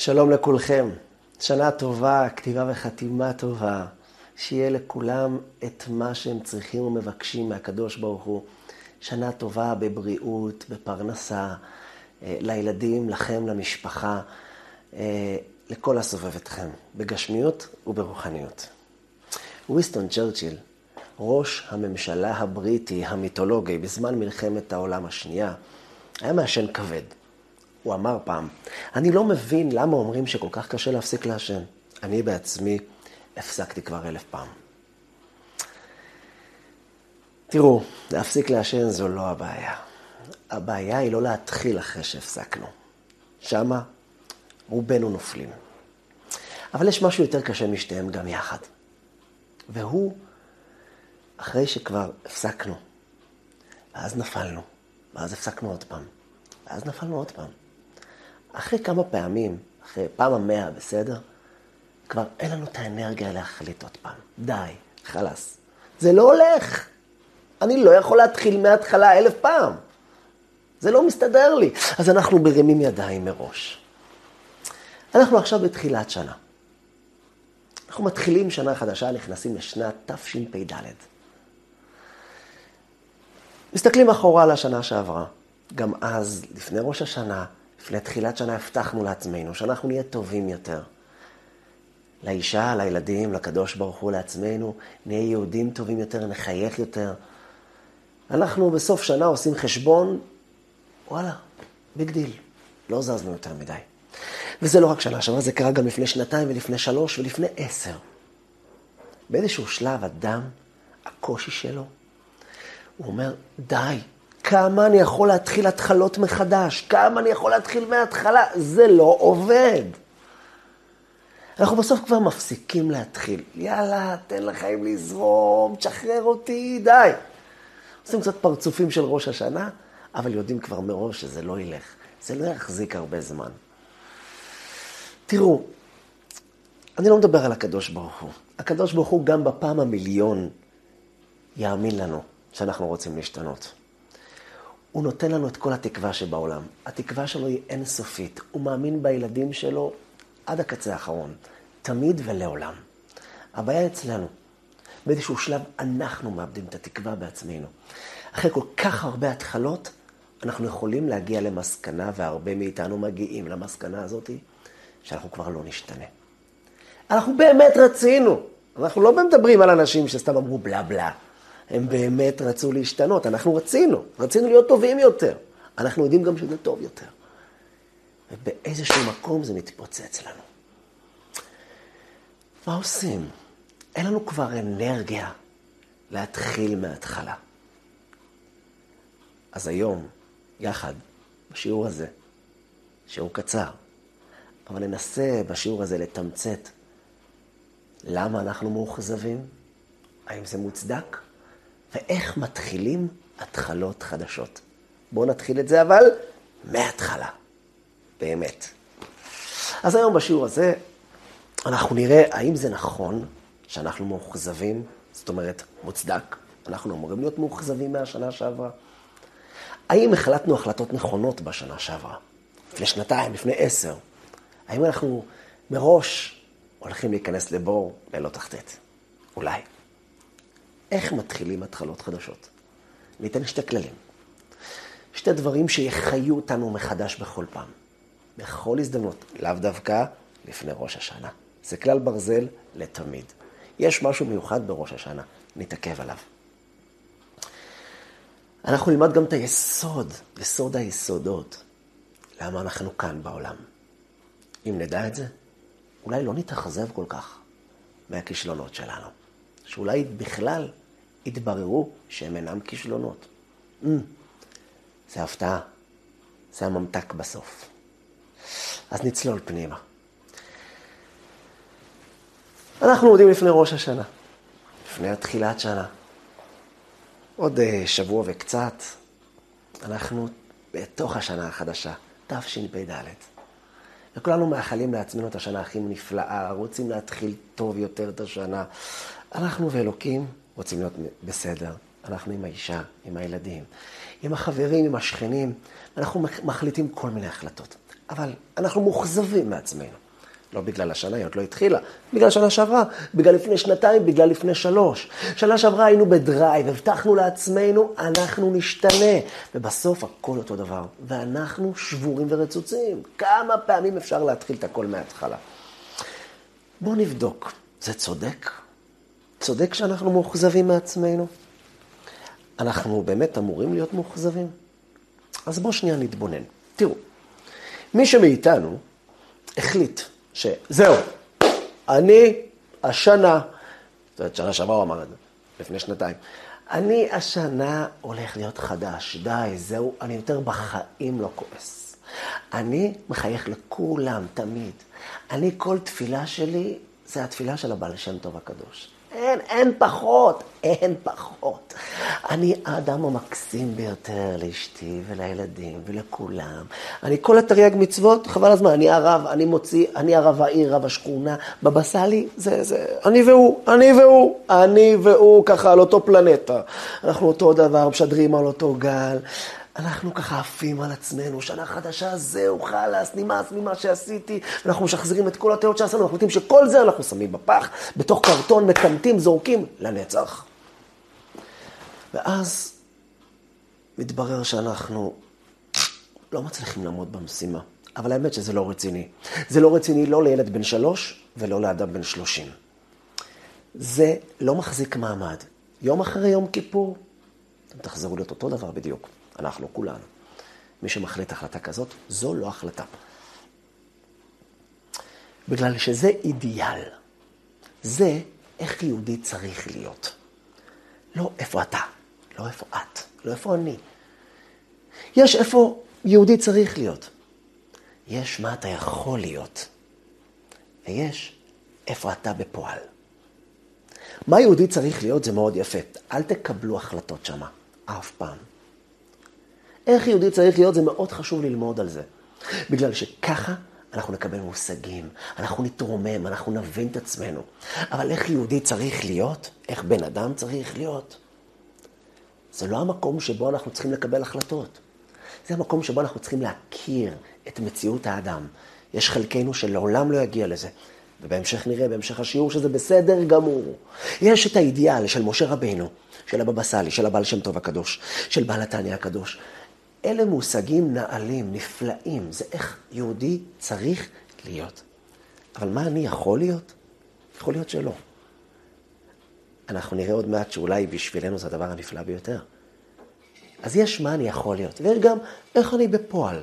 שלום לכולכם. שנה טובה, כתיבה וחתימה טובה. שיהיה לכולם את מה שהם צריכים ומבקשים מהקדוש ברוך הוא. שנה טובה בבריאות, בפרנסה, אה, לילדים, לכם, למשפחה, אה, לכל הסובב אתכם, בגשמיות וברוחניות. וויסטון צ'רצ'יל, ראש הממשלה הבריטי המיתולוגי בזמן מלחמת העולם השנייה, היה מעשן כבד. הוא אמר פעם, אני לא מבין למה אומרים שכל כך קשה להפסיק לעשן. אני בעצמי הפסקתי כבר אלף פעם. תראו, להפסיק לעשן זו לא הבעיה. הבעיה היא לא להתחיל אחרי שהפסקנו. שמה רובנו נופלים. אבל יש משהו יותר קשה משתיהם גם יחד. והוא, אחרי שכבר הפסקנו, ואז נפלנו, ואז הפסקנו עוד פעם, ואז נפלנו עוד פעם. אחרי כמה פעמים, אחרי פעם המאה, בסדר? כבר אין לנו את האנרגיה להחליט עוד פעם. די, חלאס. זה לא הולך. אני לא יכול להתחיל מההתחלה אלף פעם. זה לא מסתדר לי. אז אנחנו מרימים ידיים מראש. אנחנו עכשיו בתחילת שנה. אנחנו מתחילים שנה חדשה, נכנסים לשנת תשפ"ד. מסתכלים אחורה על השנה שעברה. גם אז, לפני ראש השנה, לפני תחילת שנה, הבטחנו לעצמנו שאנחנו נהיה טובים יותר. לאישה, לילדים, לקדוש ברוך הוא, לעצמנו, נהיה יהודים טובים יותר, נחייך יותר. אנחנו בסוף שנה עושים חשבון, וואלה, big deal, לא זזנו יותר מדי. וזה לא רק שנה שעברה, זה קרה גם לפני שנתיים ולפני שלוש ולפני עשר. באיזשהו שלב אדם, הקושי שלו, הוא אומר, די, כמה אני יכול להתחיל התחלות מחדש? כמה אני יכול להתחיל מההתחלה? זה לא עובד. אנחנו בסוף כבר מפסיקים להתחיל. יאללה, תן לחיים לזרום, תשחרר אותי, די. עושים קצת פרצופים של ראש השנה, אבל יודעים כבר מראש שזה לא ילך. זה לא יחזיק הרבה זמן. תראו, אני לא מדבר על הקדוש ברוך הוא. הקדוש ברוך הוא גם בפעם המיליון יאמין לנו שאנחנו רוצים להשתנות. הוא נותן לנו את כל התקווה שבעולם. התקווה שלו היא אינסופית. הוא מאמין בילדים שלו עד הקצה האחרון, תמיד ולעולם. הבעיה אצלנו. באיזשהו שלב אנחנו מאבדים את התקווה בעצמנו. אחרי כל כך הרבה התחלות, אנחנו יכולים להגיע למסקנה, והרבה מאיתנו מגיעים למסקנה הזאת, שאנחנו כבר לא נשתנה. אנחנו באמת רצינו. אנחנו לא מדברים על אנשים שסתם אמרו בלה בלה. הם באמת רצו להשתנות, אנחנו רצינו, רצינו להיות טובים יותר. אנחנו יודעים גם שזה טוב יותר. ובאיזשהו מקום זה מתפוצץ לנו. מה עושים? אין לנו כבר אנרגיה להתחיל מההתחלה. אז היום, יחד, בשיעור הזה, שיעור קצר, אבל ננסה בשיעור הזה לתמצת למה אנחנו מאוכזבים, האם זה מוצדק, ואיך מתחילים התחלות חדשות. בואו נתחיל את זה אבל מההתחלה, באמת. אז היום בשיעור הזה אנחנו נראה האם זה נכון שאנחנו מאוכזבים, זאת אומרת מוצדק, אנחנו אמורים להיות מאוכזבים מהשנה שעברה. האם החלטנו החלטות נכונות בשנה שעברה, לפני שנתיים, לפני עשר? האם אנחנו מראש הולכים להיכנס לבור ללא תחתית? אולי. איך מתחילים התחלות חדשות? ניתן שתי כללים. שתי דברים שיחיו אותנו מחדש בכל פעם. בכל הזדמנות, לאו דווקא לפני ראש השנה. זה כלל ברזל לתמיד. יש משהו מיוחד בראש השנה, נתעכב עליו. אנחנו נלמד גם את היסוד, יסוד היסודות, למה אנחנו כאן בעולם. אם נדע את זה, אולי לא נתאכזב כל כך מהכישלונות שלנו. שאולי בכלל יתבררו שהם אינם כישלונות. Mm, זה הפתעה, זה הממתק בסוף. אז נצלול פנימה. אנחנו עומדים לפני ראש השנה, לפני התחילת שנה. עוד uh, שבוע וקצת, אנחנו בתוך השנה החדשה, תשפ"ד. וכולנו מאחלים לעצמנו את השנה הכי נפלאה, רוצים להתחיל טוב יותר את השנה. אנחנו ואלוקים רוצים להיות בסדר. אנחנו עם האישה, עם הילדים, עם החברים, עם השכנים, אנחנו מחליטים כל מיני החלטות. אבל אנחנו מאוכזבים מעצמנו. לא בגלל השנה, היא עוד לא התחילה, בגלל שנה שעברה, בגלל לפני שנתיים, בגלל לפני שלוש. שנה שעברה היינו בדרייב, הבטחנו לעצמנו, אנחנו נשתנה. ובסוף הכל אותו דבר, ואנחנו שבורים ורצוצים. כמה פעמים אפשר להתחיל את הכל מההתחלה? בואו נבדוק, זה צודק? צודק שאנחנו מאוכזבים מעצמנו? אנחנו באמת אמורים להיות מאוכזבים? אז בואו שנייה נתבונן. תראו, מי שמאיתנו החליט שזהו, אני השנה, זאת אומרת, שנה שעברה הוא אמר את זה, לפני שנתיים, אני השנה הולך להיות חדש, די, זהו, אני יותר בחיים לא כועס. אני מחייך לכולם, תמיד. אני, כל תפילה שלי, זה התפילה של הבעל שם טוב הקדוש. אין, אין פחות, אין פחות. אני האדם המקסים ביותר לאשתי ולילדים ולכולם. אני כל התרי"ג מצוות, חבל הזמן, אני הרב, אני מוציא, אני הרב העיר, רב השכונה, בבא סאלי, זה, זה, אני והוא, אני והוא, אני והוא, ככה על אותו פלנטה. אנחנו אותו דבר, משדרים על אותו גל. אנחנו ככה עפים על עצמנו, שנה חדשה, זהו, חלאס, נמאס ממה שעשיתי, ואנחנו משחזרים את כל הטעות שעשינו, אנחנו יודעים שכל זה אנחנו שמים בפח, בתוך קרטון, מקמטים, זורקים, לנצח. ואז מתברר שאנחנו לא מצליחים לעמוד במשימה. אבל האמת שזה לא רציני. זה לא רציני לא לילד בן שלוש ולא לאדם בן שלושים. זה לא מחזיק מעמד. יום אחרי יום כיפור, אתם תחזרו להיות אותו דבר בדיוק. אנחנו כולנו. מי שמחליט החלטה כזאת, זו לא החלטה. בגלל שזה אידיאל. זה איך יהודי צריך להיות. לא איפה אתה, לא איפה את, לא איפה אני. יש איפה יהודי צריך להיות. יש מה אתה יכול להיות. ויש איפה אתה בפועל. מה יהודי צריך להיות זה מאוד יפה. אל תקבלו החלטות שמה, אף פעם. איך יהודי צריך להיות, זה מאוד חשוב ללמוד על זה. בגלל שככה אנחנו נקבל מושגים, אנחנו נתרומם, אנחנו נבין את עצמנו. אבל איך יהודי צריך להיות? איך בן אדם צריך להיות? זה לא המקום שבו אנחנו צריכים לקבל החלטות. זה המקום שבו אנחנו צריכים להכיר את מציאות האדם. יש חלקנו שלעולם לא יגיע לזה. ובהמשך נראה, בהמשך השיעור, שזה בסדר גמור. יש את האידיאל של משה רבינו, של הבבא סאלי, של הבעל שם טוב הקדוש, של בעל התניא הקדוש. אלה מושגים נעלים, נפלאים, זה איך יהודי צריך להיות. אבל מה אני יכול להיות? יכול להיות שלא. אנחנו נראה עוד מעט שאולי בשבילנו זה הדבר הנפלא ביותר. אז יש מה אני יכול להיות, ויש גם איך אני בפועל.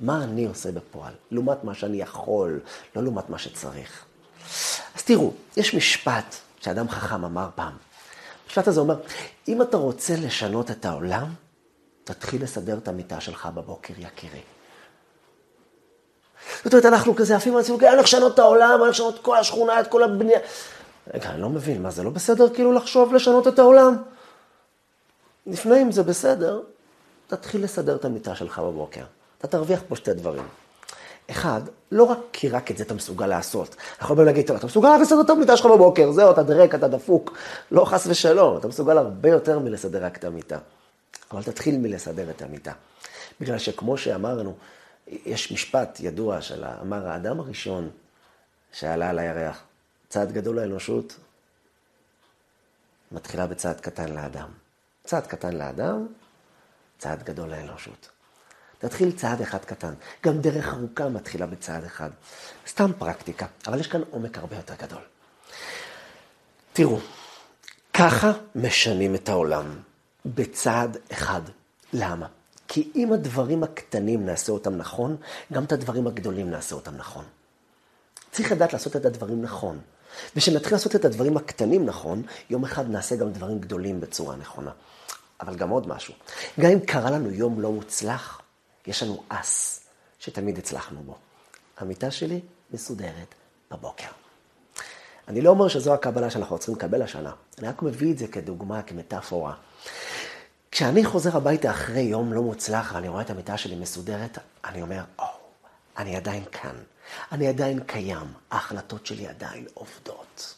מה אני עושה בפועל, לעומת מה שאני יכול, לא לעומת מה שצריך. אז תראו, יש משפט שאדם חכם אמר פעם. המשפט הזה אומר, אם אתה רוצה לשנות את העולם, תתחיל לסדר את המיטה שלך בבוקר, יקירי. זאת אומרת, אנחנו כזה עפים על עצמנו, אני הולך לשנות את העולם, אני הולך לשנות את כל השכונה, את כל הבנייה. רגע, אני לא מבין, מה זה לא בסדר כאילו לחשוב לשנות את העולם? לפני אם זה בסדר, תתחיל לסדר את המיטה שלך בבוקר. אתה תרוויח פה שתי דברים. אחד, לא רק כי רק את זה אתה מסוגל לעשות. אנחנו יכולים להגיד, אתה מסוגל לסדר את המיטה שלך בבוקר, זהו, אתה דרק, אתה דפוק. לא, חס ושלום, אתה מסוגל הרבה יותר מלסדר רק את המיטה. אבל תתחיל מלסדר את המיטה. בגלל שכמו שאמרנו, יש משפט ידוע של אמר האדם הראשון שעלה על הירח, צעד גדול לאנושות מתחילה בצעד קטן לאדם. צעד קטן לאדם, צעד גדול לאנושות. תתחיל צעד אחד קטן. גם דרך ארוכה מתחילה בצעד אחד. סתם פרקטיקה, אבל יש כאן עומק הרבה יותר גדול. תראו, ככה משנים את העולם. בצעד אחד. למה? כי אם הדברים הקטנים נעשה אותם נכון, גם את הדברים הגדולים נעשה אותם נכון. צריך לדעת לעשות את הדברים נכון. וכשנתחיל לעשות את הדברים הקטנים נכון, יום אחד נעשה גם דברים גדולים בצורה נכונה. אבל גם עוד משהו, גם אם קרה לנו יום לא מוצלח, יש לנו אס שתמיד הצלחנו בו. המיטה שלי מסודרת בבוקר. אני לא אומר שזו הקבלה שאנחנו צריכים לקבל השנה, אני רק מביא את זה כדוגמה, כמטאפורה. כשאני חוזר הביתה אחרי יום לא מוצלח ואני רואה את המיטה שלי מסודרת, אני אומר, או, oh, אני עדיין כאן, אני עדיין קיים, ההחלטות שלי עדיין עובדות.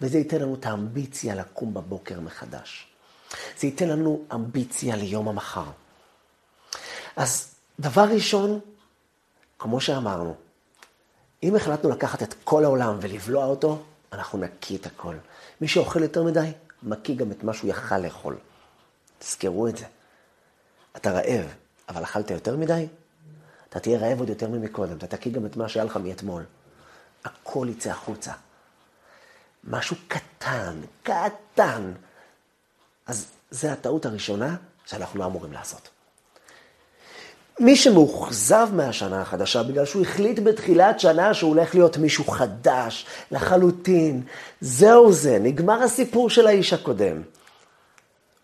וזה ייתן לנו את האמביציה לקום בבוקר מחדש. זה ייתן לנו אמביציה ליום המחר. אז דבר ראשון, כמו שאמרנו, אם החלטנו לקחת את כל העולם ולבלוע אותו, אנחנו נקיא את הכל. מי שאוכל יותר מדי, מקיא גם את מה שהוא יכל לאכול. תזכרו את זה. אתה רעב, אבל אכלת יותר מדי, אתה תהיה רעב עוד יותר ממקודם, אתה תקיא גם את מה שהיה לך מאתמול. הכל יצא החוצה. משהו קטן, קטן. אז זו הטעות הראשונה שאנחנו לא אמורים לעשות. מי שמאוכזב מהשנה החדשה, בגלל שהוא החליט בתחילת שנה שהוא הולך להיות מישהו חדש, לחלוטין, זהו זה, נגמר הסיפור של האיש הקודם.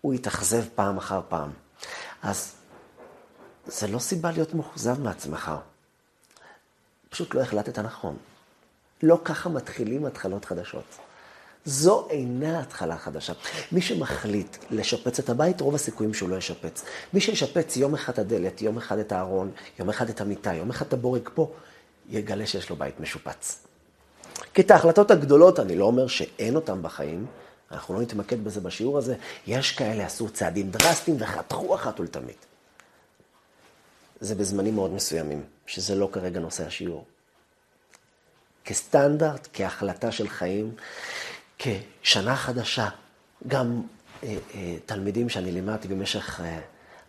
הוא יתאכזב פעם אחר פעם. אז זה לא סיבה להיות מאוכזב מעצמך. פשוט לא החלטת נכון. לא ככה מתחילים התחלות חדשות. זו אינה התחלה חדשה. מי שמחליט לשפץ את הבית, רוב הסיכויים שהוא לא ישפץ. מי שישפץ יום אחד את הדלת, יום אחד את הארון, יום אחד את המיטה, יום אחד את הבורג פה, יגלה שיש לו בית משופץ. כי את ההחלטות הגדולות, אני לא אומר שאין אותן בחיים, אנחנו לא נתמקד בזה בשיעור הזה, יש כאלה עשו צעדים דרסטיים וחתכו אחת ולתמיד. זה בזמנים מאוד מסוימים, שזה לא כרגע נושא השיעור. כסטנדרט, כהחלטה של חיים, כשנה חדשה. גם אה, אה, תלמידים שאני לימדתי במשך אה,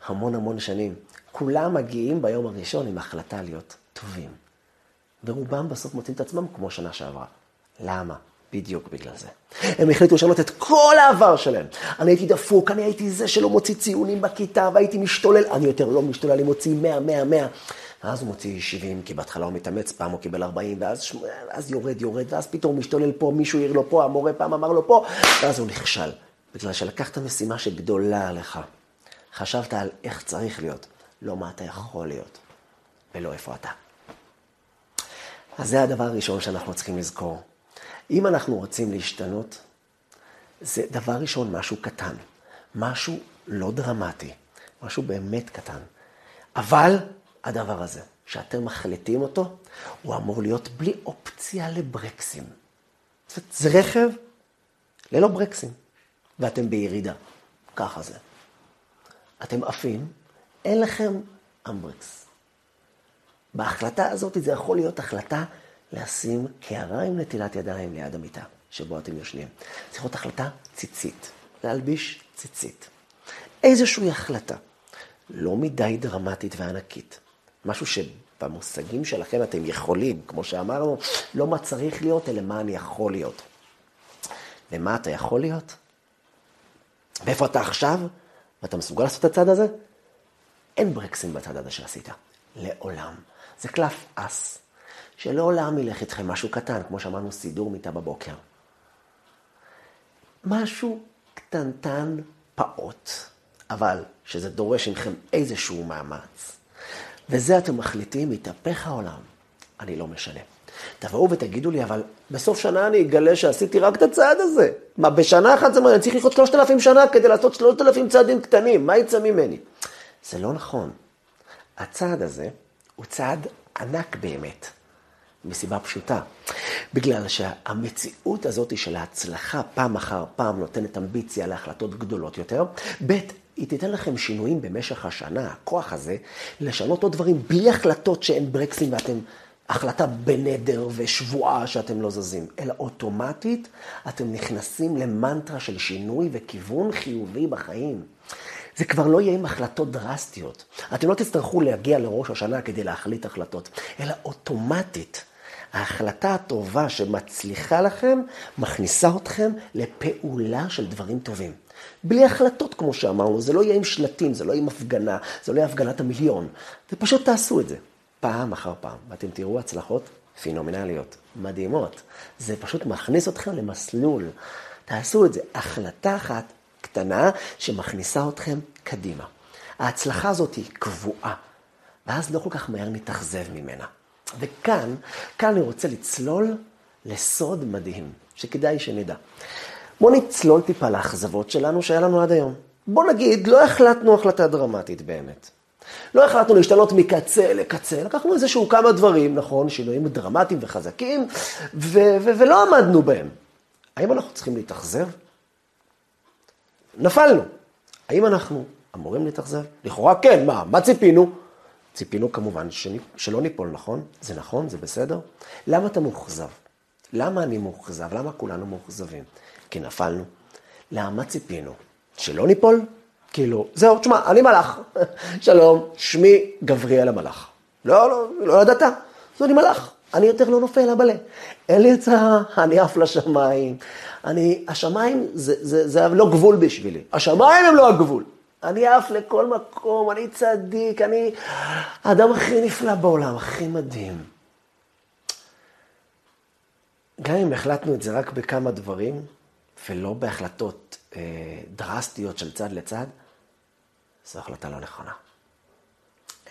המון המון שנים, כולם מגיעים ביום הראשון עם החלטה להיות טובים. ורובם בסוף מוצאים את עצמם כמו שנה שעברה. למה? בדיוק בגלל זה. הם החליטו לשנות את כל העבר שלהם. אני הייתי דפוק, אני הייתי זה שלא מוציא ציונים בכיתה, והייתי משתולל, אני יותר לא משתולל, אני מוציא 100, 100, 100. ואז הוא מוציא 70, כי בהתחלה הוא מתאמץ, פעם הוא קיבל 40, ואז, ואז יורד, יורד, ואז פתאום הוא משתולל פה, מישהו העיר לו פה, המורה פעם אמר לו פה, ואז הוא נכשל. בגלל שלקחת משימה שגדולה עליך. חשבת על איך צריך להיות, לא מה אתה יכול להיות, ולא איפה אתה. אז זה הדבר הראשון שאנחנו צריכים לזכור. אם אנחנו רוצים להשתנות, זה דבר ראשון משהו קטן, משהו לא דרמטי, משהו באמת קטן. אבל הדבר הזה, שאתם מחליטים אותו, הוא אמור להיות בלי אופציה לברקסים. זה רכב ללא ברקסים, ואתם בירידה. ככה זה. אתם עפים, אין לכם אמברקס. בהחלטה הזאת זה יכול להיות החלטה לשים קערה עם נטילת ידיים ליד המיטה, שבו אתם יושנים. צריך להיות החלטה ציצית, להלביש ציצית. איזושהי החלטה, לא מדי דרמטית וענקית. משהו שבמושגים שלכם אתם יכולים, כמו שאמרנו, לא מה צריך להיות, אלא מה אני יכול להיות. ומה אתה יכול להיות? ואיפה אתה עכשיו? ואתה מסוגל לעשות את הצד הזה? אין ברקסים בצד הזה שעשית. לעולם. זה קלף אס, שלעולם ילך איתכם משהו קטן, כמו שאמרנו, סידור מיטה בבוקר. משהו קטנטן פעוט, אבל שזה דורש מכם איזשהו מאמץ. וזה אתם מחליטים, יתהפך העולם. אני לא משנה. תבואו ותגידו לי, אבל בסוף שנה אני אגלה שעשיתי רק את הצעד הזה. מה, בשנה אחת זה מה, אני צריך לחיות שלושת אלפים שנה כדי לעשות שלושת אלפים צעדים קטנים, מה יצא ממני? זה לא נכון. הצעד הזה הוא צעד ענק באמת, מסיבה פשוטה. בגלל שהמציאות הזאת של ההצלחה פעם אחר פעם נותנת אמביציה להחלטות גדולות יותר. ב', היא תיתן לכם שינויים במשך השנה, הכוח הזה, לשנות עוד דברים בלי החלטות שאין ברקסים ואתם, החלטה בנדר ושבועה שאתם לא זזים, אלא אוטומטית אתם נכנסים למנטרה של שינוי וכיוון חיובי בחיים. זה כבר לא יהיה עם החלטות דרסטיות. אתם לא תצטרכו להגיע לראש השנה כדי להחליט החלטות, אלא אוטומטית. ההחלטה הטובה שמצליחה לכם, מכניסה אתכם לפעולה של דברים טובים. בלי החלטות, כמו שאמרנו, זה לא יהיה עם שלטים, זה לא יהיה עם הפגנה, זה לא יהיה הפגנת המיליון. ופשוט תעשו את זה, פעם אחר פעם, ואתם תראו הצלחות פינומנליות, מדהימות. זה פשוט מכניס אתכם למסלול. תעשו את זה, החלטה אחת קטנה שמכניסה אתכם קדימה. ההצלחה הזאת היא קבועה, ואז לא כל כך מהר נתאכזב ממנה. וכאן, כאן אני רוצה לצלול לסוד מדהים, שכדאי שנדע. בואו נצלול טיפה לאכזבות שלנו שהיה לנו עד היום. בואו נגיד, לא החלטנו החלטה דרמטית באמת. לא החלטנו להשתנות מקצה לקצה, לקחנו איזשהו כמה דברים, נכון, שינויים דרמטיים וחזקים, ו- ו- ולא עמדנו בהם. האם אנחנו צריכים להתאכזב? נפלנו. האם אנחנו אמורים להתאכזב? לכאורה כן, מה, מה ציפינו? ציפינו כמובן שלא ניפול, נכון? זה נכון, זה בסדר. למה אתה מאוכזב? למה אני מאוכזב? למה כולנו מאוכזבים? כי נפלנו. למה ציפינו? שלא ניפול? כאילו, זהו, תשמע, אני מלאך. שלום, שמי גבריאל המלאך. לא, לא, לא ידעת? אז אני מלאך. אני יותר לא נופל, אבאלה. אין לי הצעה, אני עף לשמיים. אני, השמיים זה, זה, זה לא גבול בשבילי. השמיים הם לא הגבול. אני עף לכל מקום, אני צדיק, אני האדם הכי נפלא בעולם, הכי מדהים. גם אם החלטנו את זה רק בכמה דברים, ולא בהחלטות אה, דרסטיות של צד לצד, זו החלטה לא נכונה.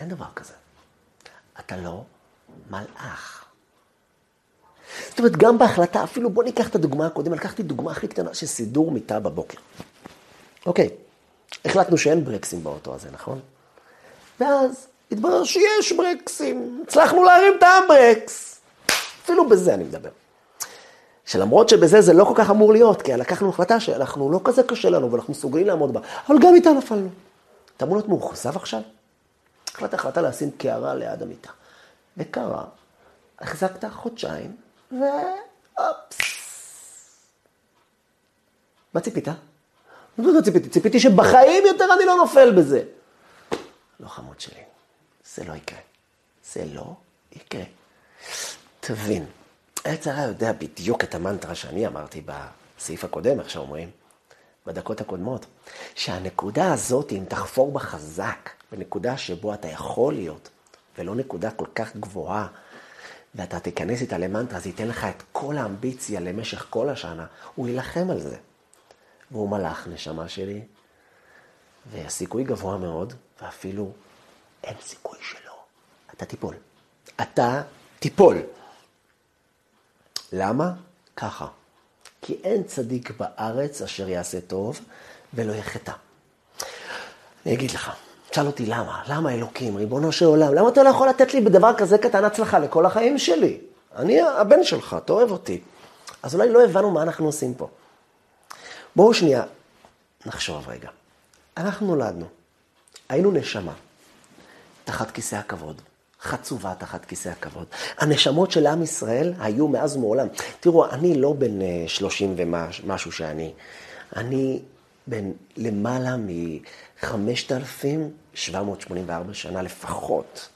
אין דבר כזה. אתה לא מלאך. זאת אומרת, גם בהחלטה, אפילו בוא ניקח את הדוגמה הקודמת, לקחתי דוגמה הכי קטנה של סידור מיטה בבוקר. אוקיי, החלטנו שאין ברקסים באוטו הזה, נכון? ואז התברר שיש ברקסים, הצלחנו להרים את האמברקס. אפילו בזה אני מדבר. שלמרות שבזה זה לא כל כך אמור להיות, כי לקחנו החלטה שאנחנו לא כזה קשה לנו ואנחנו מסוגלים לעמוד בה, אבל גם איתה נפלנו. אתה אמור להיות מאוכזב עכשיו? החלטת החלטה לשים קערה ליד המיטה. וקרה, החזקת חודשיים, ואופס. מה ציפית? לא ציפיתי, ציפיתי שבחיים יותר אני לא נופל בזה. לא חמוד שלי, זה לא יקרה. זה לא יקרה. תבין, עץ הרע יודע בדיוק את המנטרה שאני אמרתי בסעיף הקודם, איך שאומרים, בדקות הקודמות, שהנקודה הזאת, אם תחפור בה חזק, בנקודה שבו אתה יכול להיות, ולא נקודה כל כך גבוהה, ואתה תיכנס איתה למנטרה, זה ייתן לך את כל האמביציה למשך כל השנה, הוא יילחם על זה. והוא מלאך, נשמה שלי, והסיכוי גבוה מאוד, ואפילו אין סיכוי שלא. אתה תיפול. אתה תיפול. למה? ככה. כי אין צדיק בארץ אשר יעשה טוב ולא יחטא. אני אגיד לך, תשאל אותי למה, למה אלוקים, ריבונו של עולם, למה אתה לא יכול לתת לי בדבר כזה קטן הצלחה לכל החיים שלי? אני הבן שלך, אתה אוהב אותי. אז אולי לא הבנו מה אנחנו עושים פה. בואו שנייה נחשוב רגע. אנחנו נולדנו, היינו נשמה, תחת כיסא הכבוד. חצובה תחת כיסא הכבוד. הנשמות של עם ישראל היו מאז ומעולם. תראו, אני לא בן אה, שלושים ומשהו שאני, אני בן למעלה מ-5,784 שנה לפחות.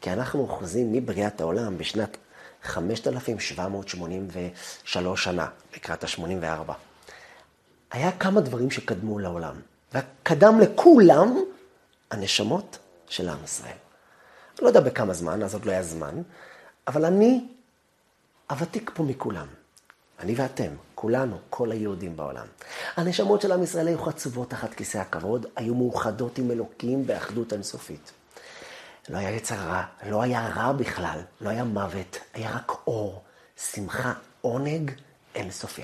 כי אנחנו אוחזים מבריאת העולם בשנת 5,783 שנה, לקראת ה-84. היה כמה דברים שקדמו לעולם, וקדם לכולם הנשמות של עם ישראל. לא יודע בכמה זמן, אז עוד לא היה זמן, אבל אני הוותיק פה מכולם. אני ואתם, כולנו, כל היהודים בעולם. הנשמות של עם ישראל היו חצובות תחת כיסא הכבוד, היו מאוחדות עם אלוקים באחדות אינסופית. לא היה יצר רע, לא היה רע בכלל, לא היה מוות, היה רק אור, שמחה, עונג אינסופי.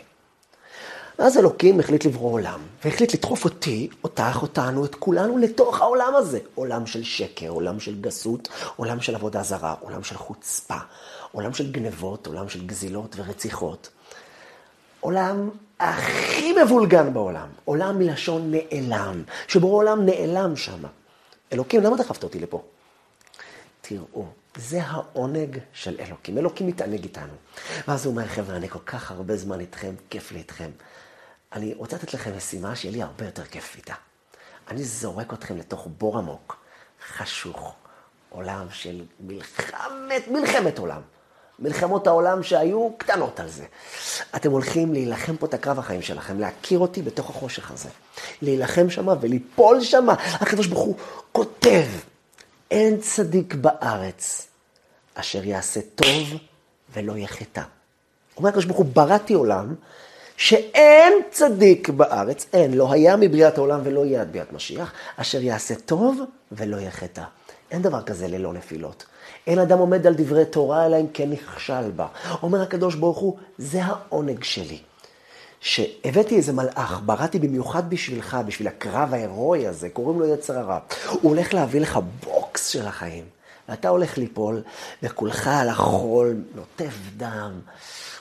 ואז אלוקים החליט לברוא עולם, והחליט לדחוף אותי, אותך, אותנו, את כולנו לתוך העולם הזה. עולם של שקר, עולם של גסות, עולם של עבודה זרה, עולם של חוצפה, עולם של גנבות, עולם של גזילות ורציחות. עולם הכי מבולגן בעולם, עולם מלשון נעלם, שבו עולם נעלם שם. אלוקים, למה דחפת אותי לפה? תראו, זה העונג של אלוקים. אלוקים מתענג איתנו. ואז הוא אומר, חבר'ה, אני כל כך הרבה זמן איתכם, כיף לי איתכם. אני רוצה לתת לכם משימה שיהיה לי הרבה יותר כיף איתה. אני זורק אתכם לתוך בור עמוק, חשוך, עולם של מלחמת, מלחמת עולם. מלחמות העולם שהיו קטנות על זה. אתם הולכים להילחם פה את הקרב החיים שלכם, להכיר אותי בתוך החושך הזה. להילחם שם וליפול שם. הקדוש ברוך הוא כותב, אין צדיק בארץ אשר יעשה טוב ולא יחטא. אומר הקדוש ברוך הוא, בראתי עולם שאין צדיק בארץ, אין, לא היה מבריאת העולם ולא יהיה עד ביאת משיח, אשר יעשה טוב ולא יחטא. אין דבר כזה ללא נפילות. אין אדם עומד על דברי תורה, אלא אם כן נכשל בה. אומר הקדוש ברוך הוא, זה העונג שלי. שהבאתי איזה מלאך, בראתי במיוחד בשבילך, בשביל הקרב ההירואי הזה, קוראים לו יצר הרע. הוא הולך להביא לך בוקס של החיים, ואתה הולך ליפול, וכולך על החול, נוטף דם.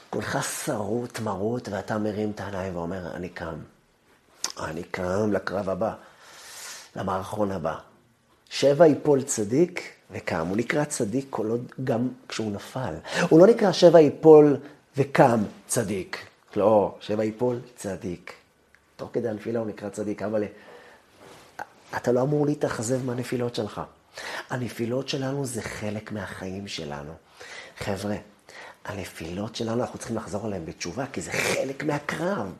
כולך שרוט, מרוט, ואתה מרים את העיניים ואומר, אני קם. אני קם לקרב הבא, למערכון הבא. שבע יפול צדיק וקם. הוא נקרא צדיק כל עוד גם כשהוא נפל. הוא לא נקרא שבע יפול וקם צדיק. לא, שבע יפול צדיק. תוך כדי הנפילה הוא נקרא צדיק, אבל אתה לא אמור להתאכזב מהנפילות שלך. הנפילות שלנו זה חלק מהחיים שלנו. חבר'ה, הנפילות שלנו, אנחנו צריכים לחזור עליהן בתשובה, כי זה חלק מהקרב.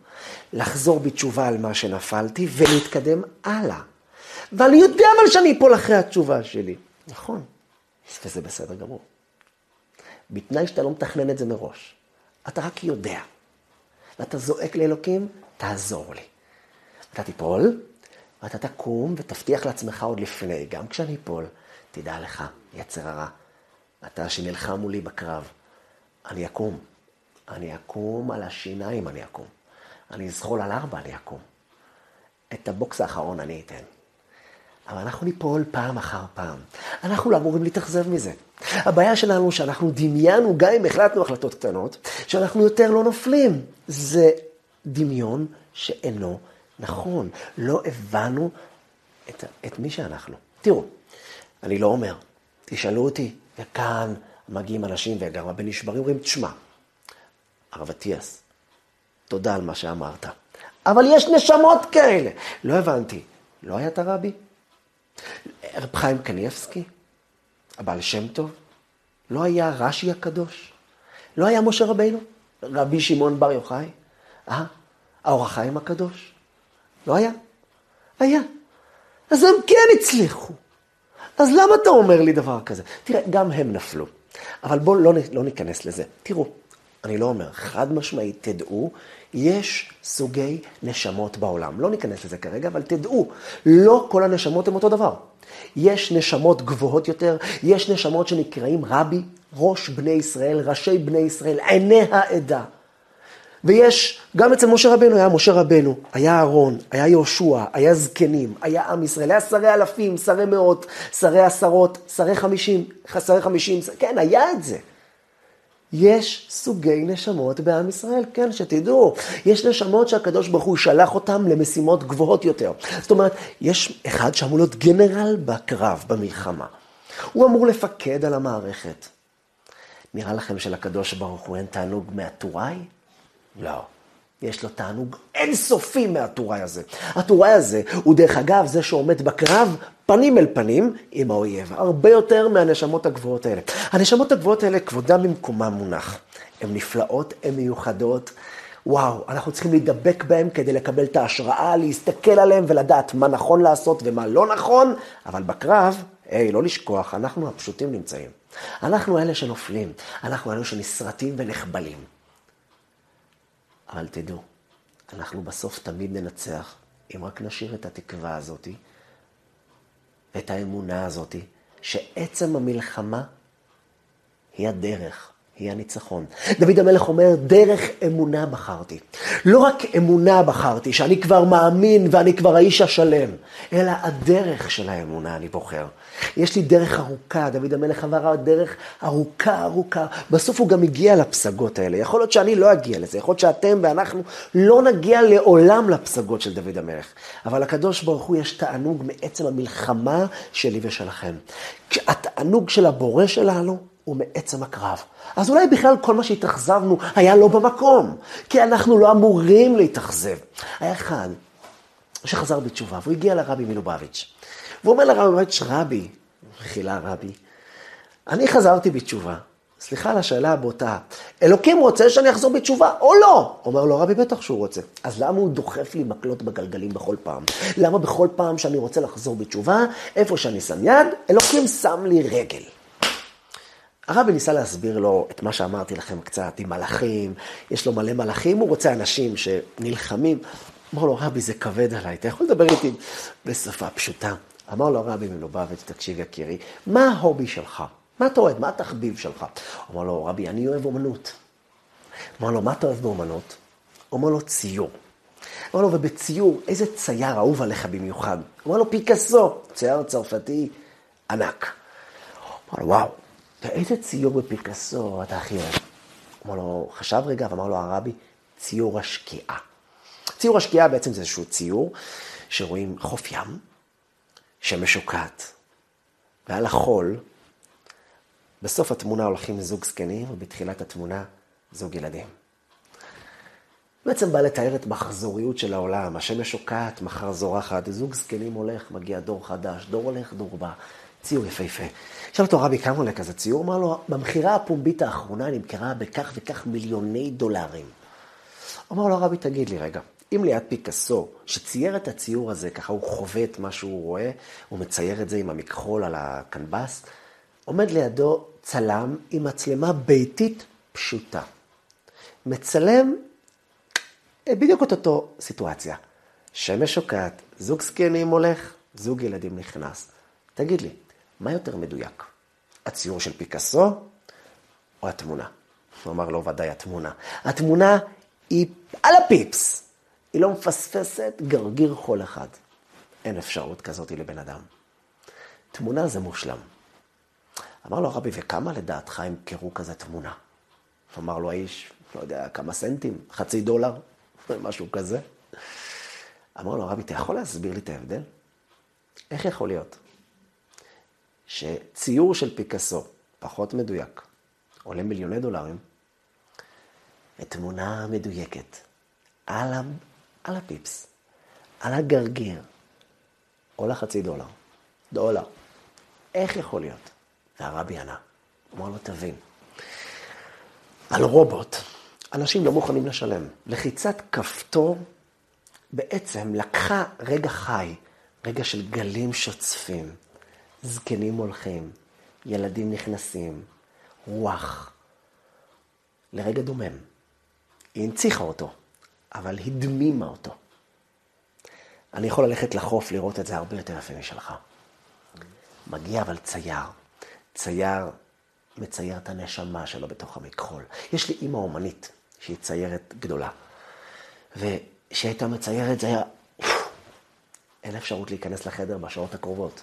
לחזור בתשובה על מה שנפלתי ולהתקדם הלאה. ואני יודע אבל שאני אפול אחרי התשובה שלי. נכון, וזה בסדר גמור. בתנאי שאתה לא מתכנן את זה מראש. אתה רק יודע. ואתה זועק לאלוקים, תעזור לי. אתה תיפול, ואתה תקום ותבטיח לעצמך עוד לפני, גם כשאני אפול, תדע לך, יצר הרע, אתה שנלחם מולי בקרב, אני אקום. אני אקום על השיניים, אני אקום. אני אזחול על ארבע, אני אקום. את הבוקס האחרון אני אתן. אבל אנחנו ניפול פעם אחר פעם. אנחנו לא אמורים להתאכזב מזה. הבעיה שלנו שאנחנו דמיינו, גם אם החלטנו החלטות קטנות, שאנחנו יותר לא נופלים. זה דמיון שאינו נכון. לא הבנו את, את מי שאנחנו. תראו, אני לא אומר, תשאלו אותי, וכאן מגיעים אנשים וגם הרבה נשברים, אומרים, תשמע, הרב אטיאס, תודה על מה שאמרת, אבל יש נשמות כאלה. לא הבנתי, לא היה את הרבי? רב חיים קניאבסקי? הבעל שם טוב? לא היה רש"י הקדוש? לא היה משה רבינו? רבי שמעון בר יוחאי? אה? האור החיים הקדוש? לא היה? היה. אז הם כן הצליחו. אז למה אתה אומר לי דבר כזה? תראה, גם הם נפלו. אבל בואו לא, לא ניכנס לזה. תראו, אני לא אומר, חד משמעית, תדעו, יש סוגי נשמות בעולם. לא ניכנס לזה כרגע, אבל תדעו, לא כל הנשמות הן אותו דבר. יש נשמות גבוהות יותר, יש נשמות שנקראים רבי, ראש בני ישראל, ראשי בני ישראל, עיני העדה. ויש, גם אצל משה רבנו היה משה רבנו, היה אהרון, היה יהושע, היה זקנים, היה עם ישראל, היה שרי אלפים, שרי מאות, שרי עשרות, שרי חמישים, שרי חמישים, כן, היה את זה. יש סוגי נשמות בעם ישראל, כן, שתדעו, יש נשמות שהקדוש ברוך הוא שלח אותם למשימות גבוהות יותר. זאת אומרת, יש אחד שאמור להיות גנרל בקרב, במלחמה. הוא אמור לפקד על המערכת. נראה לכם שלקדוש ברוך הוא אין תענוג מהטוראי? לא. יש לו תענוג אינסופי מהטוראי הזה. הטוראי הזה הוא דרך אגב זה שעומד בקרב פנים אל פנים עם האויב, הרבה יותר מהנשמות הגבוהות האלה. הנשמות הגבוהות האלה, כבודם במקומם מונח. הן נפלאות, הן מיוחדות. וואו, אנחנו צריכים להידבק בהם כדי לקבל את ההשראה, להסתכל עליהם ולדעת מה נכון לעשות ומה לא נכון, אבל בקרב, היי, לא לשכוח, אנחנו הפשוטים נמצאים. אנחנו אלה שנופלים, אנחנו אלה שנסרטים ונחבלים. אבל תדעו, אנחנו בסוף תמיד ננצח, אם רק נשאיר את התקווה הזאתי, ואת האמונה הזאתי, שעצם המלחמה היא הדרך. היא הניצחון. דוד המלך אומר, דרך אמונה בחרתי. לא רק אמונה בחרתי, שאני כבר מאמין ואני כבר האיש השלם, אלא הדרך של האמונה אני בוחר. יש לי דרך ארוכה, דוד המלך עבר דרך ארוכה ארוכה. בסוף הוא גם הגיע לפסגות האלה. יכול להיות שאני לא אגיע לזה, יכול להיות שאתם ואנחנו לא נגיע לעולם לפסגות של דוד המלך. אבל לקדוש ברוך הוא יש תענוג מעצם המלחמה שלי ושלכם. התענוג של הבורא שלנו הוא מעצם הקרב. אז אולי בכלל כל מה שהתאכזבנו היה לא במקום, כי אנחנו לא אמורים להתאכזב. היה אחד שחזר בתשובה, והוא הגיע לרבי מלובביץ'. והוא אומר לרבי מלובביץ', רבי, מחילה רבי, אני חזרתי בתשובה. סליחה על השאלה הבוטה, אלוקים רוצה שאני אחזור בתשובה או לא? אומר לו רבי, בטח שהוא רוצה. אז למה הוא דוחף לי מקלות בגלגלים בכל פעם? למה בכל פעם שאני רוצה לחזור בתשובה, איפה שאני שם יד, אלוקים שם לי רגל? הרבי ניסה להסביר לו את מה שאמרתי לכם קצת, עם מלאכים, יש לו מלא מלאכים, הוא רוצה אנשים שנלחמים. אמר לו, רבי, זה כבד עליי, אתה יכול לדבר איתי בשפה פשוטה. אמר לו הרבי מלובביץ', תקשיב יקירי, מה ההובי שלך? מה אתה אוהב? מה התחביב שלך? אמר לו, רבי, אני אוהב אומנות. אמר לו, מה אתה אוהב באומנות? אמר לו, ציור. אמר לו, ובציור, איזה צייר אהוב עליך במיוחד? אמר לו, פיקאסו, צייר צרפתי ענק. אמר לו, וואו, ואיזה ציור בפיקאסו אתה הכי אוהב? אמר לו, חשב רגע, ואמר לו הרבי, ציור השקיעה. ציור השקיעה בעצם זה איזשהו ציור שרואים חוף ים, שמש שוקעת, ועל החול, בסוף התמונה הולכים זוג זקנים, ובתחילת התמונה זוג ילדים. בעצם בא לתאר את מחזוריות של העולם, השמש שוקעת, מחר זורחת, זוג זקנים הולך, מגיע דור חדש, דור הולך, דור בא. ציור יפהפה. שאל אותו רבי, כמה עולה כזה ציור? אמר לו, במכירה הפומבית האחרונה נמכרה בכך וכך מיליוני דולרים. אמר לו הרבי, תגיד לי רגע, אם ליד פיקאסו, שצייר את הציור הזה, ככה הוא חווה את מה שהוא רואה, הוא מצייר את זה עם המכחול על הקנבס, עומד לידו צלם עם מצלמה ביתית פשוטה. מצלם בדיוק את אותו סיטואציה. שמש שוקעת, זוג זקנים הולך, זוג ילדים נכנס. תגיד לי, מה יותר מדויק? הציור של פיקאסו או התמונה? הוא אמר לו, ודאי התמונה. התמונה היא על הפיפס. היא לא מפספסת גרגיר חול אחד. אין אפשרות כזאת לבן אדם. תמונה זה מושלם. אמר לו הרבי, וכמה לדעתך ימכרו כזה תמונה? אמר לו האיש, לא יודע, כמה סנטים, חצי דולר, משהו כזה. אמר לו הרבי, אתה יכול להסביר לי את ההבדל? איך יכול להיות שציור של פיקאסו, פחות מדויק, עולה מיליוני דולרים, ותמונה מדויקת, על, ה... על הפיפס, על הגרגיר, עולה חצי דולר. דולר. איך יכול להיות? והרבי ענה, אמר לו, תבין, על רובוט, אנשים לא מוכנים לשלם. לחיצת כפתור בעצם לקחה רגע חי, רגע של גלים שוצפים, זקנים הולכים, ילדים נכנסים, רוח, לרגע דומם. היא הנציחה אותו, אבל הדמימה אותו. אני יכול ללכת לחוף לראות את זה הרבה יותר יפה משלך. מגיע אבל צייר. צייר מצייר את הנשמה שלו בתוך המכחול. יש לי אימא אומנית, שהיא ציירת גדולה. וכשהייתה מציירת זה היה... אין אפשרות להיכנס לחדר בשעות הקרובות.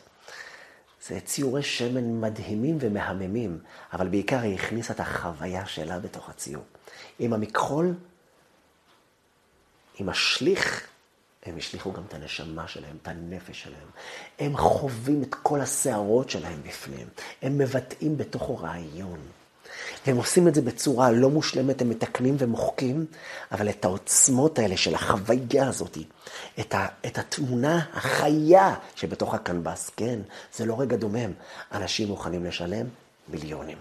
זה ציורי שמן מדהימים ומהממים, אבל בעיקר היא הכניסה את החוויה שלה בתוך הציור. עם המכחול, עם השליך, הם השליכו גם את הנשמה שלהם, את הנפש שלהם. הם חווים את כל הסערות שלהם בפנים. הם מבטאים בתוכו רעיון. והם עושים את זה בצורה לא מושלמת, הם מתקנים ומוחקים, אבל את העוצמות האלה של החוויה הזאת, את, ה, את התמונה החיה שבתוך הקנבס, כן, זה לא רגע דומם. אנשים מוכנים לשלם מיליונים.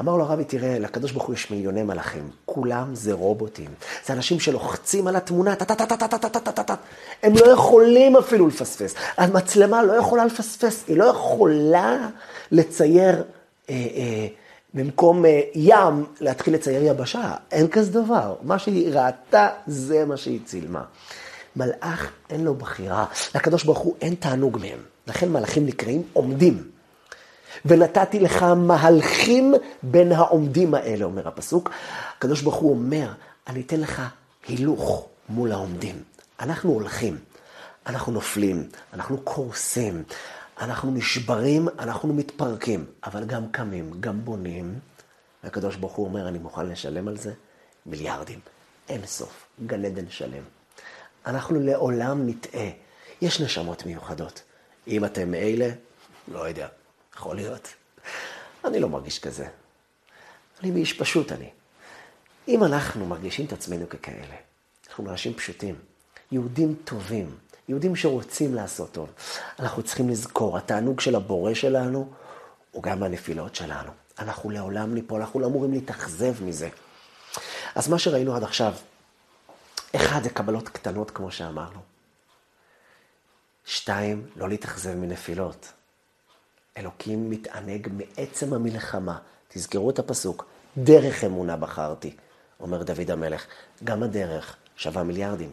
אמר לו הרבי, תראה, לקדוש ברוך הוא יש מיליוני מלאכים, כולם זה רובוטים. זה אנשים שלוחצים על התמונה, טה-טה-טה-טה-טה-טה-טה-טה. הם לא יכולים אפילו לפספס. המצלמה לא יכולה לפספס, היא לא יכולה לצייר אה, אה, במקום אה, ים, להתחיל לצייר יבשה. אין כזה דבר. מה שהיא ראתה, זה מה שהיא צילמה. מלאך, אין לו בחירה. לקדוש ברוך הוא אין תענוג מהם. לכן מלאכים נקראים עומדים. ונתתי לך מהלכים בין העומדים האלה, אומר הפסוק. הקדוש ברוך הוא אומר, אני אתן לך הילוך מול העומדים. אנחנו הולכים, אנחנו נופלים, אנחנו קורסים, אנחנו נשברים, אנחנו מתפרקים, אבל גם קמים, גם בונים. והקדוש ברוך הוא אומר, אני מוכן לשלם על זה מיליארדים. אין סוף, גן עדן שלם. אנחנו לעולם נטעה. יש נשמות מיוחדות. אם אתם מאלה, לא יודע, יכול להיות. אני לא מרגיש כזה. אני מאיש פשוט אני. אם אנחנו מרגישים את עצמנו ככאלה, אנחנו אנשים פשוטים, יהודים טובים, יהודים שרוצים לעשות טוב. אנחנו צריכים לזכור, התענוג של הבורא שלנו הוא גם הנפילות שלנו. אנחנו לעולם ניפול, אנחנו לא אמורים להתאכזב מזה. אז מה שראינו עד עכשיו, אחד זה קבלות קטנות, כמו שאמרנו. שתיים, לא להתאכזב מנפילות. אלוקים מתענג מעצם המלחמה. תזכרו את הפסוק, דרך אמונה בחרתי, אומר דוד המלך. גם הדרך שווה מיליארדים.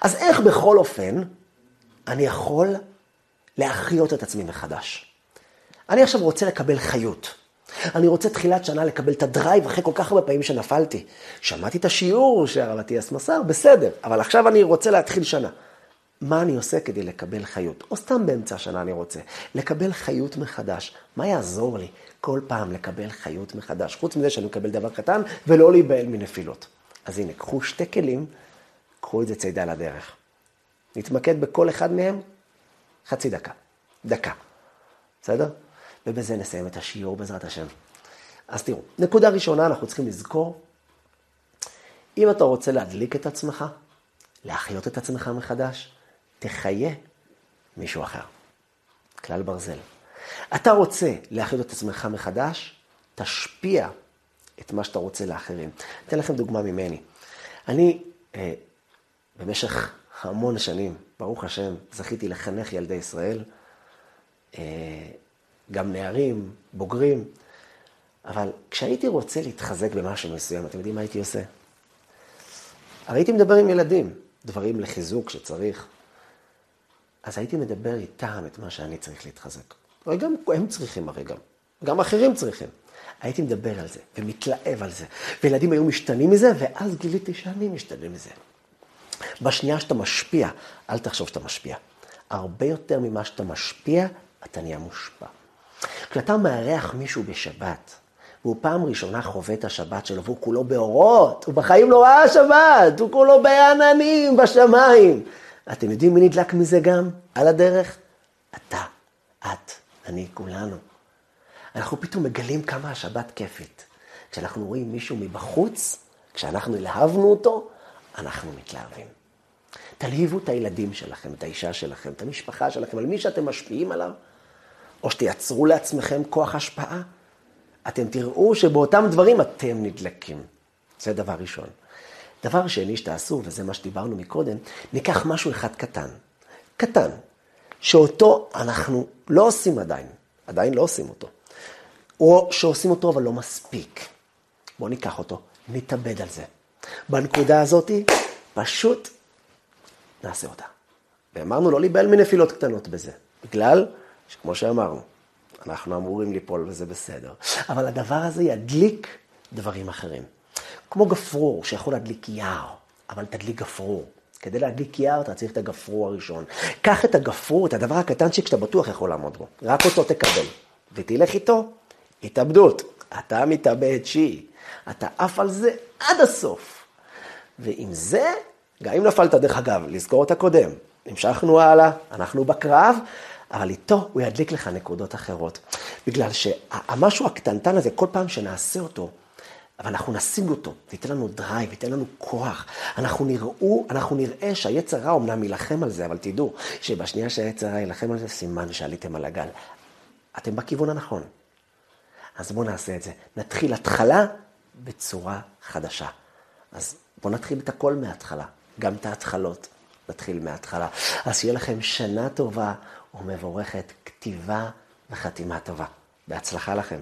אז איך בכל אופן אני יכול להחיות את עצמי מחדש? אני עכשיו רוצה לקבל חיות. אני רוצה תחילת שנה לקבל את הדרייב אחרי כל כך הרבה פעמים שנפלתי. שמעתי את השיעור שהרב אטיאס מסר, בסדר, אבל עכשיו אני רוצה להתחיל שנה. מה אני עושה כדי לקבל חיות? או סתם באמצע השנה אני רוצה. לקבל חיות מחדש. מה יעזור לי כל פעם לקבל חיות מחדש? חוץ מזה שאני מקבל דבר קטן ולא להיבהל מנפילות. אז הנה, קחו שתי כלים קחו את זה צידה לדרך. נתמקד בכל אחד מהם חצי דקה, דקה. בסדר? ובזה נסיים את השיעור בעזרת השם. אז תראו, נקודה ראשונה, אנחנו צריכים לזכור, אם אתה רוצה להדליק את עצמך, להחיות את עצמך מחדש, תחיה מישהו אחר. כלל ברזל. אתה רוצה להחיות את עצמך מחדש, תשפיע את מה שאתה רוצה לאחרים. אתן לכם דוגמה ממני. אני אה, במשך המון שנים, ברוך השם, זכיתי לחנך ילדי ישראל, אה, גם נערים, בוגרים, אבל כשהייתי רוצה להתחזק במשהו מסוים, אתם יודעים מה הייתי עושה? הרי הייתי מדבר עם ילדים, דברים לחיזוק שצריך. אז הייתי מדבר איתם את מה שאני צריך להתחזק. הרי גם הם צריכים הרי גם, גם אחרים צריכים. הייתי מדבר על זה, ומתלהב על זה, וילדים היו משתנים מזה, ואז גיליתי שאני משתנה מזה. בשנייה שאתה משפיע, אל תחשוב שאתה משפיע. הרבה יותר ממה שאתה משפיע, אתה נהיה מושפע. כשאתה מארח מישהו בשבת, והוא פעם ראשונה חווה את השבת שלו, והוא כולו באורות, הוא בחיים לא ראה שבת, הוא כולו בעננים, בשמיים. אתם יודעים מי נדלק מזה גם, על הדרך? אתה, את, אני, כולנו. אנחנו פתאום מגלים כמה השבת כיפית. כשאנחנו רואים מישהו מבחוץ, כשאנחנו הלהבנו אותו, אנחנו מתלהבים. תלהיבו את הילדים שלכם, את האישה שלכם, את המשפחה שלכם, על מי שאתם משפיעים עליו, או שתייצרו לעצמכם כוח השפעה. אתם תראו שבאותם דברים אתם נדלקים. זה דבר ראשון. דבר שני שתעשו, וזה מה שדיברנו מקודם, ניקח משהו אחד קטן. קטן, שאותו אנחנו לא עושים עדיין, עדיין לא עושים אותו. או שעושים אותו אבל לא מספיק. בואו ניקח אותו, נתאבד על זה. בנקודה הזאת, פשוט נעשה אותה. ואמרנו לא להיבהל מנפילות קטנות בזה, בגלל שכמו שאמרנו, אנחנו אמורים ליפול וזה בסדר. אבל הדבר הזה ידליק דברים אחרים. כמו גפרור שיכול להדליק יער, אבל תדליק גפרור. כדי להדליק יער אתה צריך את הגפרור הראשון. קח את הגפרור, את הדבר הקטן שאתה בטוח יכול לעמוד בו. רק אותו תקבל. ותלך איתו, התאבדות. אתה מתאבד שיעי. אתה עף על זה עד הסוף. ועם זה, גם אם נפלת דרך אגב, לזכור את הקודם. המשכנו הלאה, אנחנו בקרב, אבל איתו הוא ידליק לך נקודות אחרות. בגלל שהמשהו הקטנטן הזה, כל פעם שנעשה אותו, אבל אנחנו נשיג אותו, זה ייתן לנו drive, ייתן לנו כוח. אנחנו נראו, אנחנו נראה שהיצר רע אמנם יילחם על זה, אבל תדעו שבשנייה שהיצר רע יילחם על זה, סימן שעליתם על הגל. אתם בכיוון הנכון. אז בואו נעשה את זה. נתחיל התחלה בצורה חדשה. אז בואו נתחיל את הכל מההתחלה, גם את ההתחלות. נתחיל מההתחלה. אז שיהיה לכם שנה טובה ומבורכת, כתיבה וחתימה טובה. בהצלחה לכם.